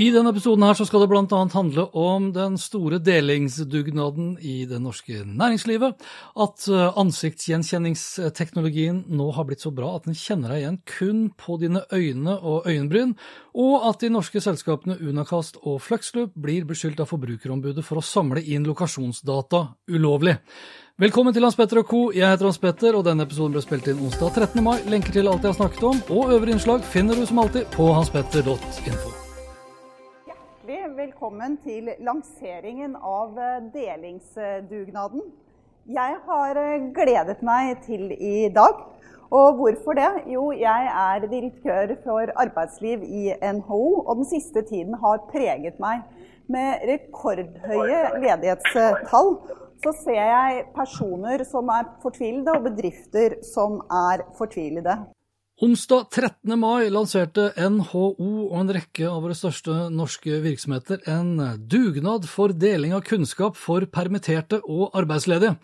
I denne episoden her så skal det bl.a. handle om den store delingsdugnaden i det norske næringslivet. At eh, ansiktsgjenkjenningsteknologien nå har blitt så bra at den kjenner deg igjen kun på dine øyne og øyenbryn. Og at de norske selskapene Unacast og Fluxloop blir beskyldt av Forbrukerombudet for å samle inn lokasjonsdata ulovlig. Velkommen til Hans Petter og co. Jeg heter Hans Petter, og denne episoden ble spilt inn onsdag 13. mai. Lenker til alt jeg har snakket om, og øvrige innslag finner du som alltid på hanspetter.info velkommen til lanseringen av eh, delingsdugnaden. Jeg har eh, gledet meg til i dag. Og hvorfor det? Jo, jeg er direktør for arbeidsliv i NHO, og den siste tiden har preget meg. Med rekordhøye ledighetstall så ser jeg personer som er fortvilede, og bedrifter som er fortvilede. Onsdag 13. mai lanserte NHO og en rekke av våre største norske virksomheter en dugnad for deling av kunnskap for permitterte og arbeidsledige.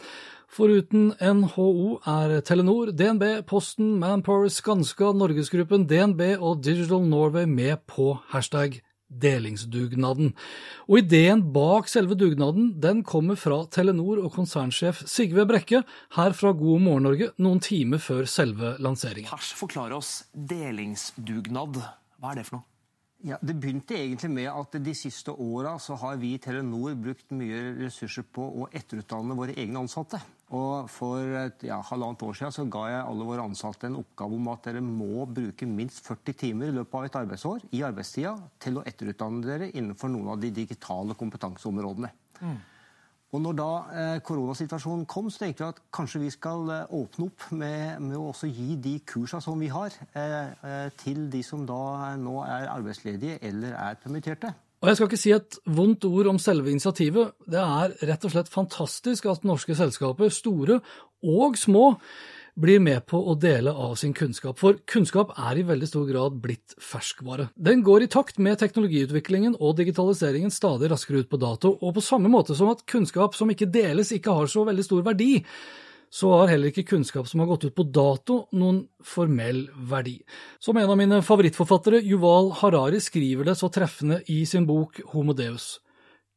Foruten NHO er Telenor, DNB, Posten, Manpower, Skanska, Norgesgruppen, DNB og Digital Norway med på hashtag delingsdugnaden. Og ideen bak selve dugnaden den kommer fra Telenor og konsernsjef Sigve Brekke her fra God morgen Norge noen timer før selve lanseringen. Pers, forklar oss delingsdugnad. Hva er det for noe? Ja, Det begynte egentlig med at de siste åra har vi i Telenor brukt mye ressurser på å etterutdanne våre egne ansatte. Og For et ja, halvannet år siden så ga jeg alle våre ansatte en oppgave om at dere må bruke minst 40 timer i løpet av et arbeidsår i arbeidstida til å etterutdanne dere innenfor noen av de digitale kompetanseområdene. Mm. Og når da eh, koronasituasjonen kom, så tenkte vi at kanskje vi skal eh, åpne opp med, med, å også gi de kursa som vi har, eh, eh til de som da nå er arbeidsledige eller er permitterte. Og jeg skal ikke si et vondt ord om selve initiativet. Det er rett og slett fantastisk at norske selskaper, store og små, blir med på å dele av sin kunnskap, for kunnskap er i veldig stor grad blitt ferskvare. Den går i takt med teknologiutviklingen og digitaliseringen stadig raskere ut på dato, og på samme måte som at kunnskap som ikke deles, ikke har så veldig stor verdi så har heller ikke kunnskap som har gått ut på dato, noen formell verdi. Som en av mine favorittforfattere, Yuval Harari, skriver det så treffende i sin bok Homo Deus.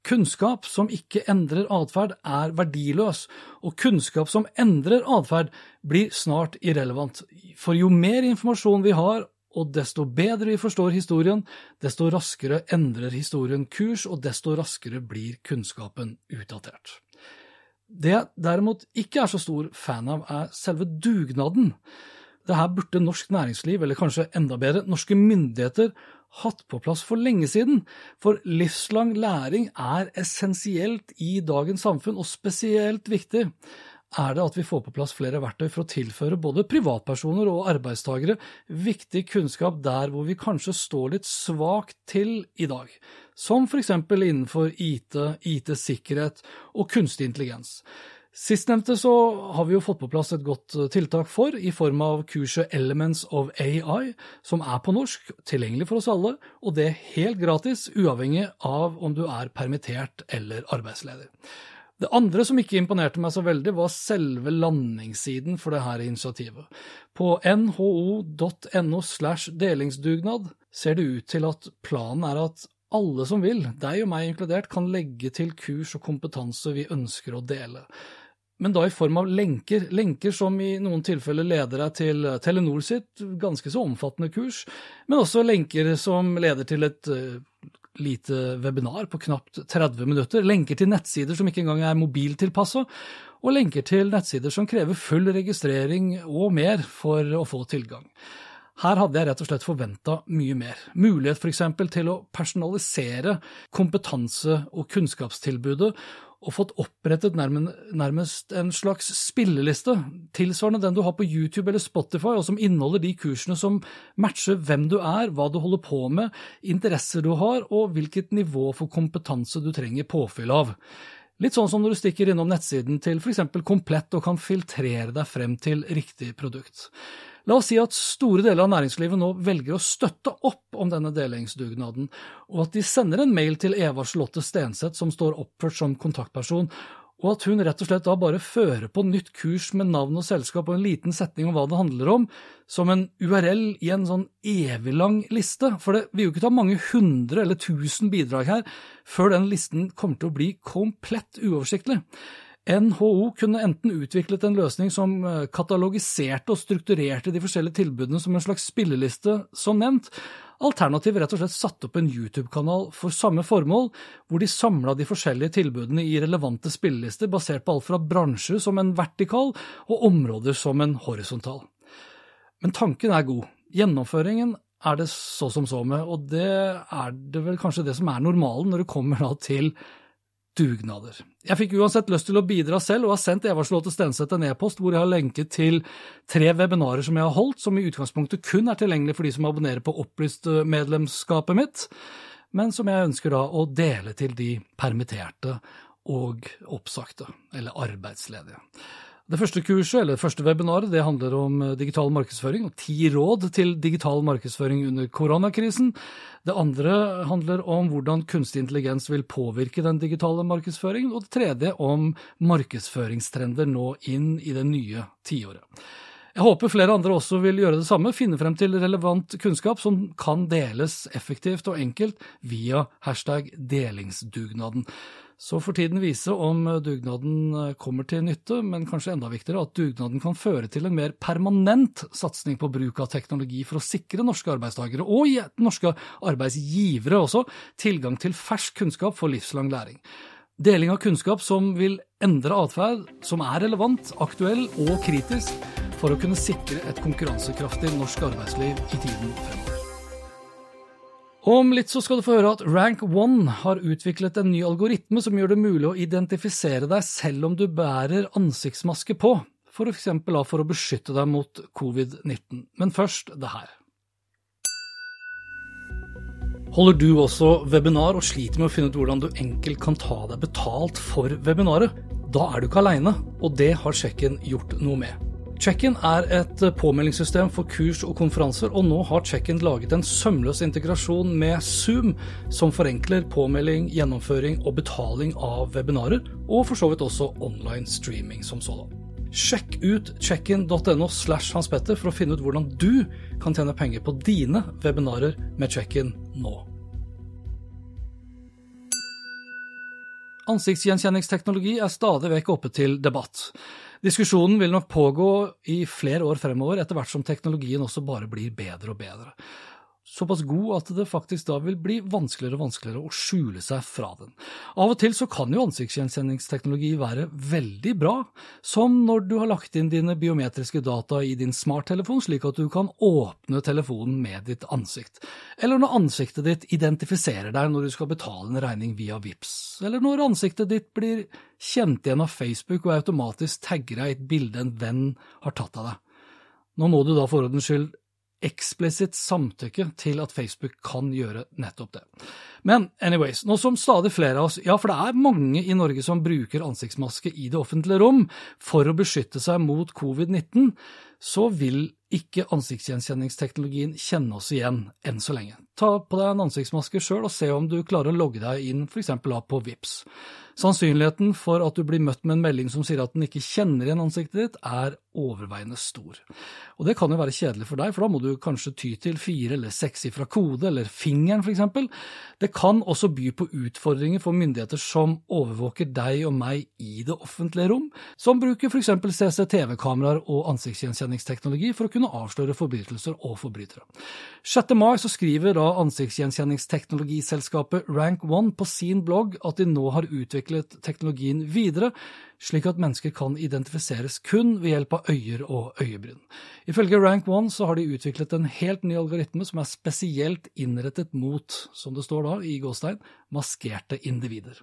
Kunnskap som ikke endrer atferd, er verdiløs, og kunnskap som endrer atferd, blir snart irrelevant. For jo mer informasjon vi har, og desto bedre vi forstår historien, desto raskere endrer historien kurs, og desto raskere blir kunnskapen utdatert. Det jeg derimot ikke er så stor fan av, er selve dugnaden. Det her burde norsk næringsliv, eller kanskje enda bedre, norske myndigheter, hatt på plass for lenge siden. For livslang læring er essensielt i dagens samfunn, og spesielt viktig er det at vi får på plass flere verktøy for å tilføre både privatpersoner og arbeidstagere viktig kunnskap der hvor vi kanskje står litt svakt til i dag, som f.eks. innenfor IT, IT-sikkerhet og kunstig intelligens. Sistnevnte så har vi jo fått på plass et godt tiltak for, i form av kurset Elements of AI, som er på norsk, tilgjengelig for oss alle, og det helt gratis, uavhengig av om du er permittert eller arbeidsledig. Det andre som ikke imponerte meg så veldig, var selve landingssiden for dette initiativet. På nho.no slash delingsdugnad ser det ut til at planen er at alle som vil, deg og meg inkludert, kan legge til kurs og kompetanse vi ønsker å dele. Men da i form av lenker, lenker som i noen tilfeller leder deg til Telenor sitt ganske så omfattende kurs, men også lenker som leder til et eh, lite webinar på knapt 30 minutter, lenker til nettsider som ikke engang er mobiltilpassa, og lenker til nettsider som krever full registrering og mer for å få tilgang. Her hadde jeg rett og slett forventa mye mer. Mulighet f.eks. til å personalisere kompetanse- og kunnskapstilbudet, og fått opprettet nærmest en slags spilleliste, tilsvarende den du har på YouTube eller Spotify, og som inneholder de kursene som matcher hvem du er, hva du holder på med, interesser du har, og hvilket nivå for kompetanse du trenger påfyll av. Litt sånn som når du stikker innom nettsiden til f.eks. Komplett og kan filtrere deg frem til riktig produkt. La oss si at store deler av næringslivet nå velger å støtte opp om denne delingsdugnaden, og at de sender en mail til Eva Charlotte Stenseth, som står oppført som kontaktperson, og at hun rett og slett da bare fører på nytt kurs med navn og selskap og en liten setning om hva det handler om, som en URL i en sånn evig lang liste, for det vil jo ikke ta mange hundre eller tusen bidrag her før den listen kommer til å bli komplett uoversiktlig. NHO kunne enten utviklet en løsning som eh, katalogiserte og strukturerte de forskjellige tilbudene som en slags spilleliste, som nevnt, Alternativet rett og slett satte opp en YouTube-kanal for samme formål, hvor de samla de forskjellige tilbudene i relevante spillelister basert på alt fra bransjer som en vertikal og områder som en horisontal. Men tanken er god. Gjennomføringen er det så som så med, og det er det vel kanskje det som er normalen når det kommer til dugnader. Jeg fikk uansett lyst til å bidra selv, og har sendt Eva Slåte Stenseth en e-post hvor jeg har lenket til tre webinarer som jeg har holdt, som i utgangspunktet kun er tilgjengelig for de som abonnerer på opplyst-medlemskapet mitt, men som jeg ønsker da å dele til de permitterte og oppsagte, eller arbeidsledige. Det første kurset, eller det første webinaret, det handler om eh, digital markedsføring og ti råd til digital markedsføring under koronakrisen. Det andre handler om hvordan kunstig intelligens vil påvirke den digitale markedsføringen. Og det tredje om markedsføringstrender nå inn i det nye tiåret. Jeg håper flere andre også vil gjøre det samme, finne frem til relevant kunnskap som kan deles effektivt og enkelt via hashtag delingsdugnaden. Så får tiden vise om dugnaden eh, kommer til nytte, men kanskje enda viktigere at dugnaden kan føre til en mer permanent satsing på bruk av teknologi for å sikre norske arbeidstakere, og norske arbeidsgivere også, tilgang til fersk kunnskap for livslang læring. Deling av kunnskap som vil endre atferd, som er relevant, aktuell og kritisk, for å kunne sikre et konkurransekraftig norsk arbeidsliv i tiden fremover. Om litt så skal du få høre at Rank One har utviklet en ny algoritme som gjør det mulig å identifisere deg selv om du bærer ansiktsmaske på, for eksempel for å beskytte deg mot covid-19. Men først det her. Holder du også webinar og sliter med å finne ut hvordan du enkelt kan ta deg betalt for webinaret? Da er du ikke aleine, og det har Sjekken gjort noe med. Check-in er et påmeldingssystem for kurs og konferanser, og nå har Check-in laget en sømløs integrasjon med Zoom, som forenkler påmelding, gjennomføring og betaling av webinarer, og for så vidt også online streaming som sådan. Sjekk ut checkin.no slash Hans Petter for å finne ut hvordan du kan tjene penger på dine webinarer med check-in nå. Ansiktsgjenkjenningsteknologi er stadig vekk oppe til debatt. Diskusjonen vil nok pågå i flere år fremover, etter hvert som teknologien også bare blir bedre og bedre såpass god at det faktisk da vil bli vanskeligere og vanskeligere å skjule seg fra den. Av og til så kan jo ansiktsgjenkjenningsteknologi være veldig bra, som når du har lagt inn dine biometriske data i din smarttelefon slik at du kan åpne telefonen med ditt ansikt, eller når ansiktet ditt identifiserer deg når du skal betale en regning via VIPS, eller når ansiktet ditt blir kjent igjen av Facebook og automatisk tagger deg i et bilde en venn har tatt av deg. Nå må du da for ordens skyld eksplisitt samtykke til at Facebook kan gjøre nettopp det. Men anyways, nå som stadig flere av oss, ja for det er mange i Norge som bruker ansiktsmaske i det offentlige rom for å beskytte seg mot covid-19, så vil ikke ansiktsgjenkjenningsteknologien kjenne oss igjen enn så lenge. Ta på deg en ansiktsmaske sjøl og se om du klarer å logge deg inn f.eks. på VIPS. Sannsynligheten for at du blir møtt med en melding som sier at den ikke kjenner igjen ansiktet ditt, er overveiende stor. Og det kan jo være kjedelig for deg, for da må du kanskje ty til fire eller sekssifra kode, eller fingeren f.eks. Det kan også by på utfordringer for myndigheter som overvåker deg og meg i det offentlige rom, som bruker f.eks. CCTV-kameraer og ansiktsgjenkjenningsteknologi for å kunne avsløre forbrytelser og forbrytere. 6. mai så skriver da ansiktsgjenkjenningsteknologiselskapet Rank One på sin blogg at de nå har utviklet teknologien videre, slik at mennesker kan identifiseres kun ved hjelp av øyer og øyebryn. Ifølge Rank One så har de utviklet en helt ny algoritme som er spesielt innrettet mot, som det står da i gåstein, maskerte individer.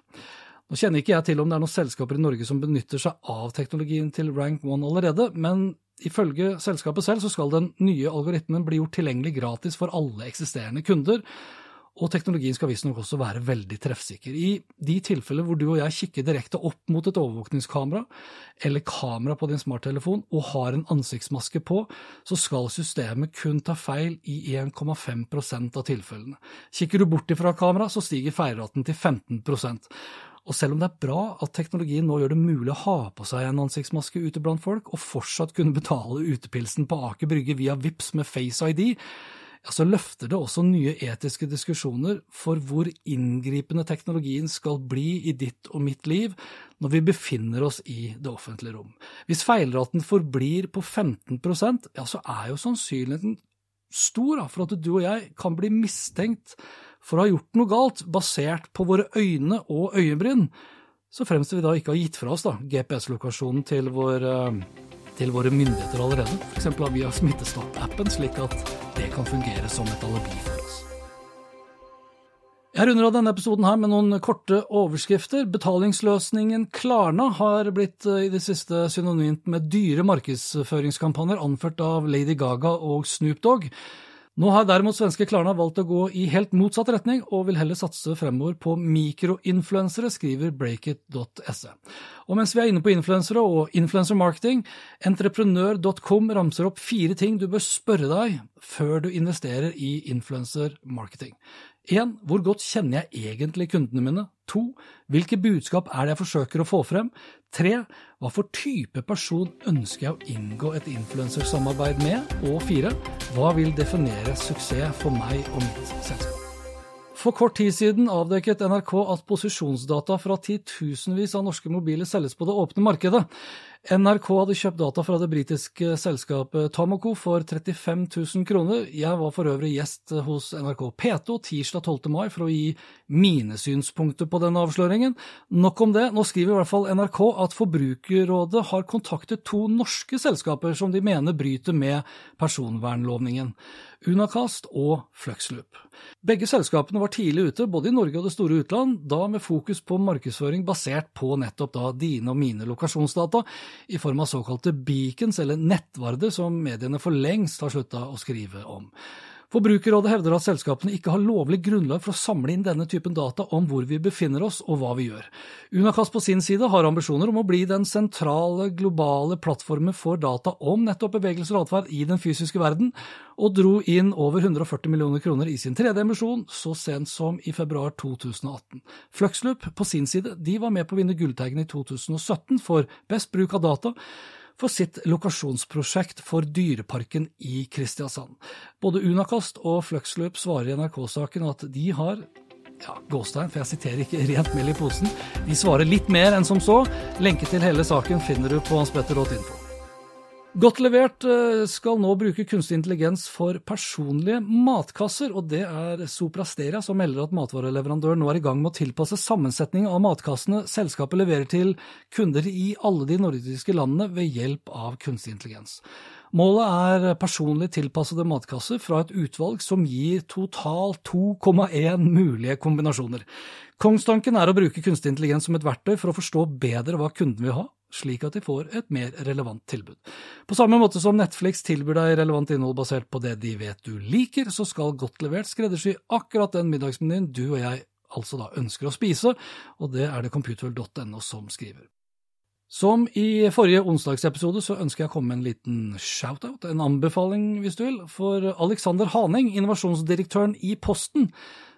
Nå kjenner ikke jeg til om det er noen selskaper i Norge som benytter seg av teknologien til Rank One allerede, men ifølge selskapet selv så skal den nye algoritmen bli gjort tilgjengelig gratis for alle eksisterende kunder, og teknologien skal visstnok også være veldig treffsikker. I de tilfeller hvor du og jeg kikker direkte opp mot et overvåkningskamera, eller kamera på din smarttelefon, og har en ansiktsmaske på, så skal systemet kun ta feil i 1,5% av tilfellene. Kikker du bort ifra kamera, så stiger feilraten til 15 og selv om det er bra at teknologien nå gjør det mulig å ha på seg en ansiktsmaske ute blant folk, og fortsatt kunne betale utepilsen på Aker Brygge via VIPS med Face ID, ja, så løfter det også nye etiske diskusjoner for hvor inngripende teknologien skal bli i ditt og mitt liv når vi befinner oss i det offentlige rom. Hvis feilraten forblir på 15 ja, så er jo sannsynligheten stor for at du og jeg kan bli mistenkt for å ha gjort noe galt, basert på våre øyne og øyebryn, så fremst vi da ikke har gitt fra oss GPS-lokasjonen til vår uh, til våre myndigheter allerede, f.eks. via Smittestopp-appen, slik at det kan fungere som et alibi for oss. Jeg runder av denne episoden her med noen korte overskrifter. Betalingsløsningen Klarna har blitt eh, i det siste synonymt med dyre markedsføringskampanjer anført av Lady Gaga og Snoop Dogg. Nå har derimot svenske Klarna valgt å gå i helt motsatt retning, og vil heller satse fremover på mikroinfluensere, skriver breakit.se. Og mens vi er inne på influensere og influencer marketing, entreprenør.com ramser opp fire ting du bør spørre deg før du investerer i influencer marketing. 1. Hvor godt kjenner jeg egentlig kundene mine? 2. Hvilke budskap er det jeg forsøker å få frem? 3. Hva for type person ønsker jeg å inngå et influensersamarbeid med? Og 4. Hva vil definere suksess for meg og mitt selskap? For kort tid siden avdekket NRK at posisjonsdata fra titusenvis av norske mobiler selges på det åpne markedet. NRK hadde kjøpt data fra det britiske selskapet Tomoco for 35 000 kroner. Jeg var for øvrig gjest hos NRK P2 tirsdag 12. mai for å gi mine synspunkter på denne avsløringen. Nok om det, nå skriver i hvert fall NRK at Forbrukerrådet har kontaktet to norske selskaper som de mener bryter med personvernlovningen. Unacast og Fluxloop. Begge selskapene var tidlig ute, både i Norge og det store utland, da med fokus på markedsføring basert på nettopp da dine og mine lokasjonsdata, i form av såkalte beacons, eller nettvarder, som mediene for lengst har slutta å skrive om. Forbrukerrådet hevder at selskapene ikke har lovlig grunnlag for å samle inn denne typen data om hvor vi befinner oss og hva vi gjør. Unakas på sin side har ambisjoner om å bli den sentrale, globale plattformen for data om nettopp bevegelser og atferd i den fysiske verden, og dro inn over 140 millioner kroner i sin tredje emisjon så sent som i februar 2018. Fluxloop på sin side de var med på å vinne Gullteigen i 2017 for best bruk av data, for sitt lokasjonsprosjekt for Dyreparken i Kristiansand. Både Unakast og Fluxloop svarer i NRK-saken at de har ja, gåstein, for jeg siterer ikke rent mel i posen. De svarer litt mer enn som så. Lenke til hele saken finner du på hanspetter.info. Godt levert eh, skal nå bruke kunstig intelligens for personlige matkasser, og det er Soprasteria som melder at matvareleverandøren nå er i gang med å tilpasse sammensetningen av matkassene selskapet leverer til kunder i alle de nordiske landene ved hjelp av kunstig intelligens. Målet er personlig tilpassede matkasser fra et utvalg som gir totalt 2,1 mulige kombinasjoner. Kongstanken er å bruke kunstig intelligens som et verktøy for å forstå bedre hva kunden vil ha, slik at de får et mer relevant tilbud. På samme måte som Netflix tilbyr deg relevant innhold basert på det de vet du liker, så skal Godt levert skreddersy akkurat den middagsmenyen du og jeg altså da ønsker å spise, og det er det computer.no som skriver. Som i forrige onsdagsepisode så ønsker jeg å komme med en liten shout-out, en anbefaling hvis du vil, for Alexander Haning, innovasjonsdirektøren i Posten,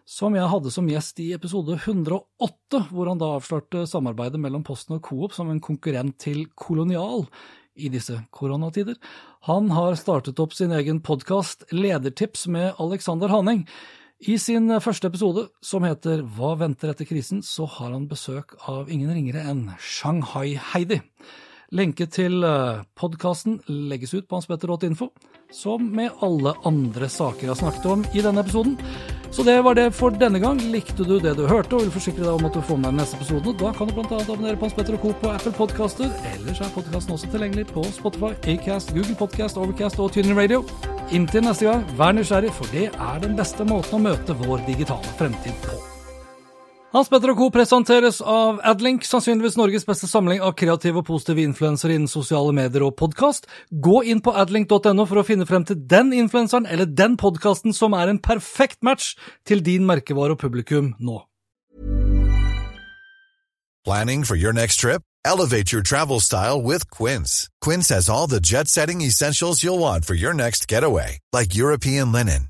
som jeg hadde som gjest i episode 108, hvor han da avslørte samarbeidet mellom Posten og Coop som en konkurrent til Kolonial i disse koronatider. Han har startet opp sin egen podkast Ledertips med Alexander Hanning. I sin første episode, som heter Hva venter etter krisen, så har han besøk av ingen ringere enn Shanghai-Heidi. Lenke til eh, podkasten legges ut på hanspetter.info, som med alle andre saker jeg har snakket om i denne episoden. Så det var det for denne gang. Likte du det du hørte og vil forsikre deg om at du får med deg neste episode, da kan du bl.a. abonnere på Hans Petter og Co. på Apple Podkaster. Ellers er podkasten også tilgjengelig på Spotify, Acast, Google Podcast, Overcast og TuneIn Radio. Inntil neste gang, vær nysgjerrig, for det er den beste måten å møte vår digitale fremtid på. Hans Petter og Co. presenteres av Adlink, sannsynligvis Norges beste samling av kreative og positive influensere innen sosiale medier og podkast. Gå inn på adlink.no for å finne frem til den influenseren eller den podkasten som er en perfekt match til din merkevare og publikum nå. Planning for your next trip? Elevate your travel style with Quince. Quince has all the jet setting essentials you'll want for your next getaway, like European linen